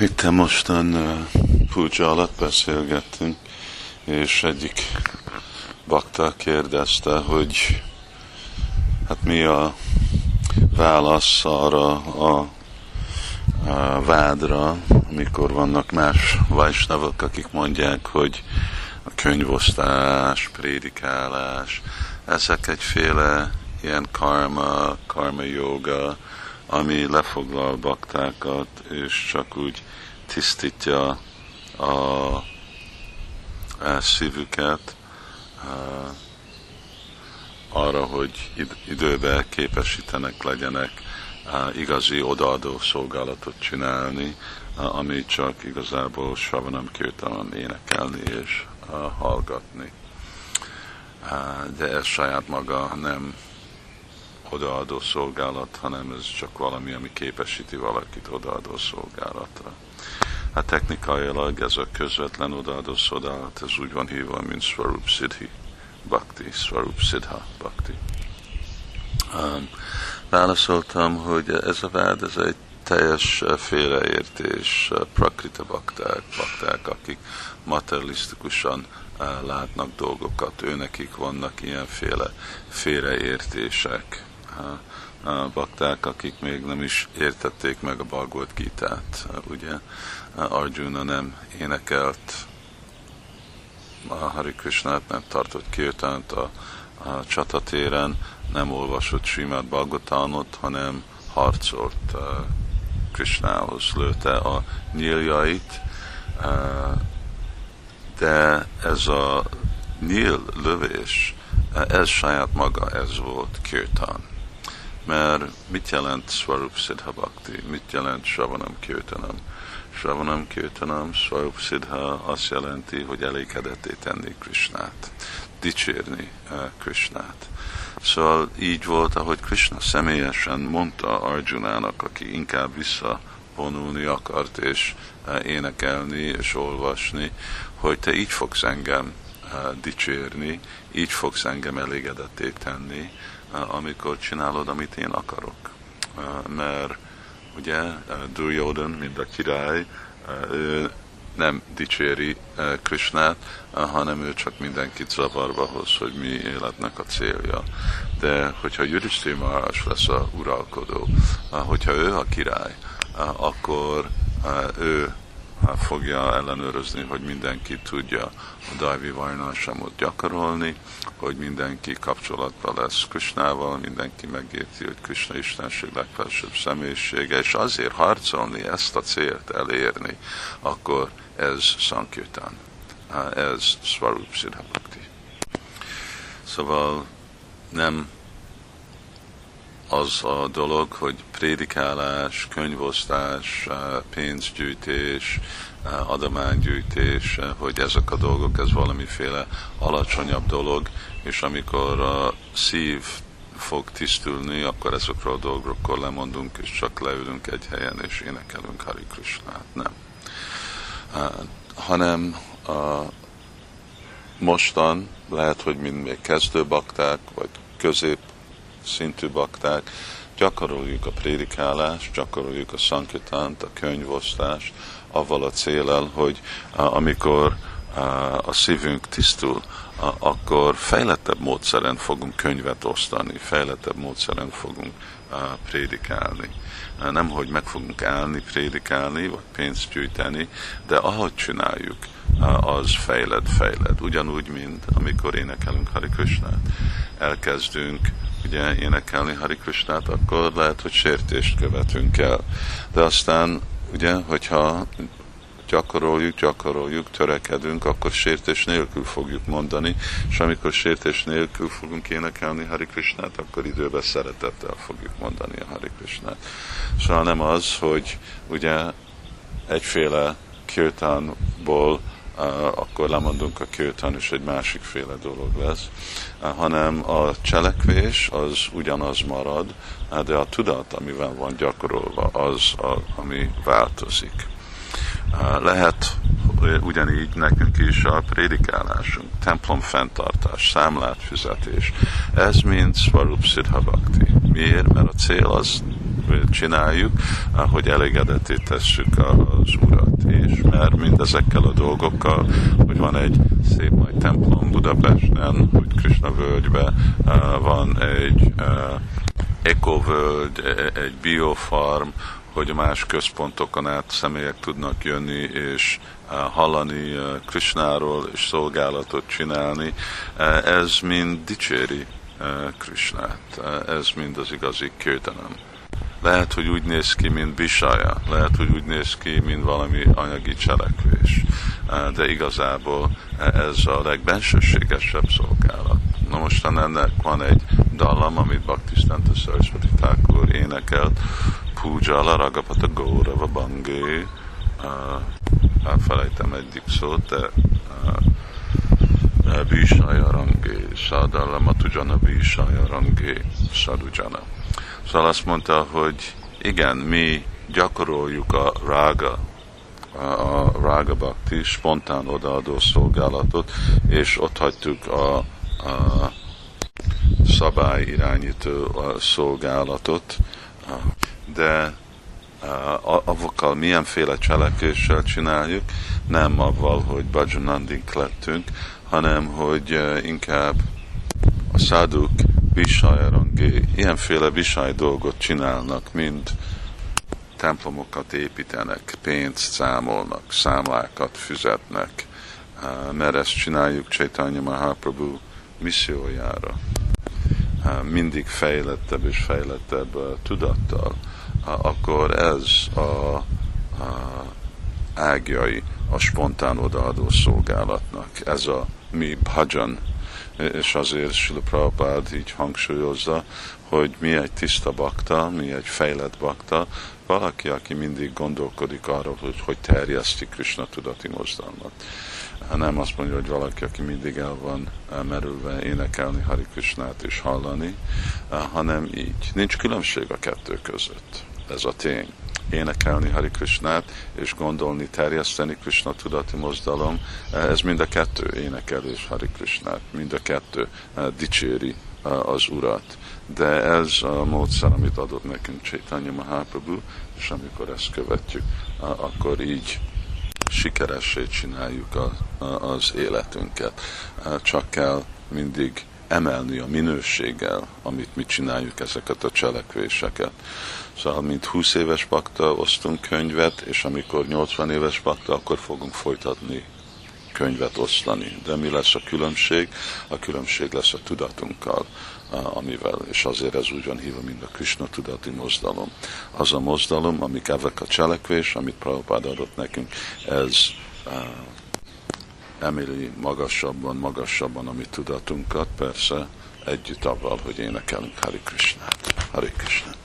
Itt mostan puja alatt beszélgettünk, és egyik bakta kérdezte, hogy hát mi a válasz arra a, a vádra, amikor vannak más vajsnavok, akik mondják, hogy a könyvosztás, prédikálás, ezek egyféle ilyen karma, karma joga, ami lefoglal baktákat, és csak úgy tisztítja a, a szívüket a, arra, hogy időbe képesítenek legyenek igazi odaadó szolgálatot csinálni, ami csak igazából savanam kirtalan énekelni és hallgatni. De ez saját maga nem odaadó szolgálat, hanem ez csak valami, ami képesíti valakit odaadó szolgálatra. Hát technikailag ez a közvetlen odaadó szolgálat, ez úgy van hívva, mint Swarup Siddhi Bhakti, Swarup Siddha Bhakti. Um, válaszoltam, hogy ez a vád, ez egy teljes félreértés, prakrita bakták, bakták, akik materialisztikusan uh, látnak dolgokat, őnekik vannak ilyenféle félreértések bakták, akik még nem is értették meg a Bhagavad Gita-t. Ugye Arjuna nem énekelt a Hari Krishnát, nem tartott kirtánt a, a csatatéren, nem olvasott Simát Bhagavatamot, hanem harcolt uh, Krishnához, lőtte a nyíljait, uh, de ez a nyíl lövés, ez saját maga, ez volt kirtan mert mit jelent Swarup Siddha Bhakti? Mit jelent Savanam Kirtanam? Savanam Kirtanam, Swarup Siddha azt jelenti, hogy elégedetté tenni Krishnát, dicsérni uh, Krishnát. Szóval így volt, ahogy Krishna személyesen mondta Arjunának, aki inkább visszavonulni akart, és uh, énekelni, és olvasni, hogy te így fogsz engem uh, dicsérni, így fogsz engem elégedetté tenni, amikor csinálod, amit én akarok. Mert ugye Duryodhan, mint a király, ő nem dicséri Krishnát, hanem ő csak mindenkit zavarba hoz, hogy mi életnek a célja. De hogyha Yudhishthir Maharaj lesz a uralkodó, hogyha ő a király, akkor ő fogja ellenőrizni, hogy mindenki tudja a Dajvi Varnásamot gyakorolni, hogy mindenki kapcsolatban lesz Krisnával, mindenki megérti, hogy Krishna Istenség legfelsőbb személyisége, és azért harcolni, ezt a célt elérni, akkor ez Sankirtan, ez Svarup Siddhabhakti. Szóval nem az a dolog, hogy prédikálás, könyvosztás, pénzgyűjtés, adománygyűjtés, hogy ezek a dolgok, ez valamiféle alacsonyabb dolog, és amikor a szív fog tisztulni, akkor ezekről a dolgokról lemondunk, és csak leülünk egy helyen, és énekelünk Hari Krishnát. Nem. hanem a mostan lehet, hogy mind még kezdő bakták, vagy közép szintű bakták, gyakoroljuk a prédikálást, gyakoroljuk a szankirtánt, a könyvosztást, avval a célel, hogy amikor a szívünk tisztul, akkor fejlettebb módszeren fogunk könyvet osztani, fejlettebb módszeren fogunk prédikálni. Nem, hogy meg fogunk állni, prédikálni, vagy pénzt gyűjteni, de ahogy csináljuk, az fejled, fejled. Ugyanúgy, mint amikor énekelünk Hari Krishnát. Elkezdünk ugye énekelni Hari Krishnát, akkor lehet, hogy sértést követünk el. De aztán, ugye, hogyha gyakoroljuk, gyakoroljuk, törekedünk, akkor sértés nélkül fogjuk mondani, és amikor sértés nélkül fogunk énekelni Hari Krishnát, akkor időben szeretettel fogjuk mondani a Hari Krishnát. Szóval nem az, hogy ugye egyféle kirtánból akkor lemondunk a kirtan, és egy másikféle dolog lesz, hanem a cselekvés az ugyanaz marad, de a tudat, amivel van gyakorolva, az, a, ami változik. Lehet ugyanígy nekünk is a prédikálásunk, templom fenntartás, számlát fizetés. Ez mind Svarup Siddha Bhakti. Miért? Mert a cél az csináljuk, hogy elégedetté tesszük az Urat. És mert mindezekkel a dolgokkal, hogy van egy szép nagy templom Budapesten, hogy Krishna völgybe, van egy ekovölgy, e, egy biofarm, hogy más központokon át személyek tudnak jönni és hallani Krishnáról és szolgálatot csinálni. Ez mind dicséri Krishnát. Ez mind az igazi kőtenem. Lehet, hogy úgy néz ki, mint bisaja, lehet, hogy úgy néz ki, mint valami anyagi cselekvés, de igazából ez a legbensőségesebb szolgálat. Na mostan ennek van egy dallam, amit Bhaktisztánta Sarasvati Thakur énekelt, Puja la Ragapata Gaurava Bangé, elfelejtem egyik szót, de Bísaja Rangé, Sadallama Tujana Bísaja Rangé, Sadujana. Szóval azt mondta, hogy igen, mi gyakoroljuk a rága, a rága bhakti, spontán odaadó szolgálatot, és ott hagytuk a, a szabály irányító szolgálatot, de avokkal milyenféle cselekvéssel csináljuk, nem avval, hogy bajanandik lettünk, hanem hogy inkább a száduk visajarangi, ilyenféle visaj dolgot csinálnak, mint templomokat építenek, pénzt számolnak, számlákat fizetnek, mert ezt csináljuk Chaitanya Mahaprabhu missziójára. Mindig fejlettebb és fejlettebb tudattal, akkor ez a, a ágjai a spontán odaadó szolgálatnak. Ez a mi bhajan és azért Sila Prabhupád így hangsúlyozza, hogy mi egy tiszta bakta, mi egy fejlett bakta, valaki, aki mindig gondolkodik arról, hogy hogy terjeszti Krishna tudati mozdalmat. Nem azt mondja, hogy valaki, aki mindig el van merülve énekelni Hari Krishnát és hallani, hanem így. Nincs különbség a kettő között. Ez a tény énekelni Hari Krishnát, és gondolni, terjeszteni Krishna tudati mozdalom, ez mind a kettő énekelés Hari Krishnát, mind a kettő eh, dicséri eh, az Urat. De ez a módszer, amit adott nekünk Chaitanya Mahaprabhu, és amikor ezt követjük, eh, akkor így sikeressé csináljuk az életünket. Csak kell mindig emelni a minőséggel, amit mi csináljuk ezeket a cselekvéseket. Szóval, mint 20 éves pakta osztunk könyvet, és amikor 80 éves pakta, akkor fogunk folytatni könyvet osztani. De mi lesz a különbség? A különbség lesz a tudatunkkal, amivel, és azért ez úgy van hívva, mint a Krishna tudati mozdalom. Az a mozdalom, amik ezek a cselekvés, amit Prabhupád adott nekünk, ez emeli magasabban, magasabban a mi tudatunkat, persze együtt avval, hogy énekelünk Hari Krishnát. Hari Krishnát.